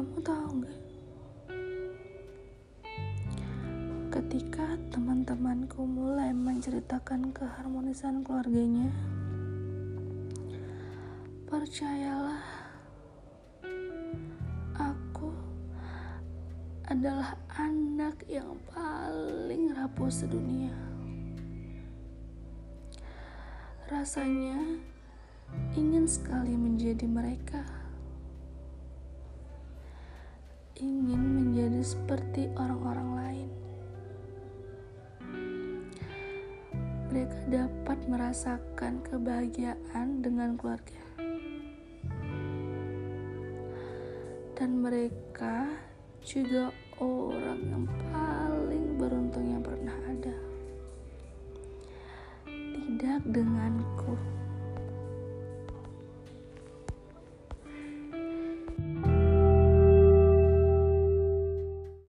Kamu tahu nggak? Ketika teman-temanku mulai menceritakan keharmonisan keluarganya, percayalah, aku adalah anak yang paling rapuh sedunia. Rasanya ingin sekali menjadi mereka. Ingin menjadi seperti orang-orang lain. Mereka dapat merasakan kebahagiaan dengan keluarga. Dan mereka juga orang yang paling beruntung yang pernah ada. Tidak denganku.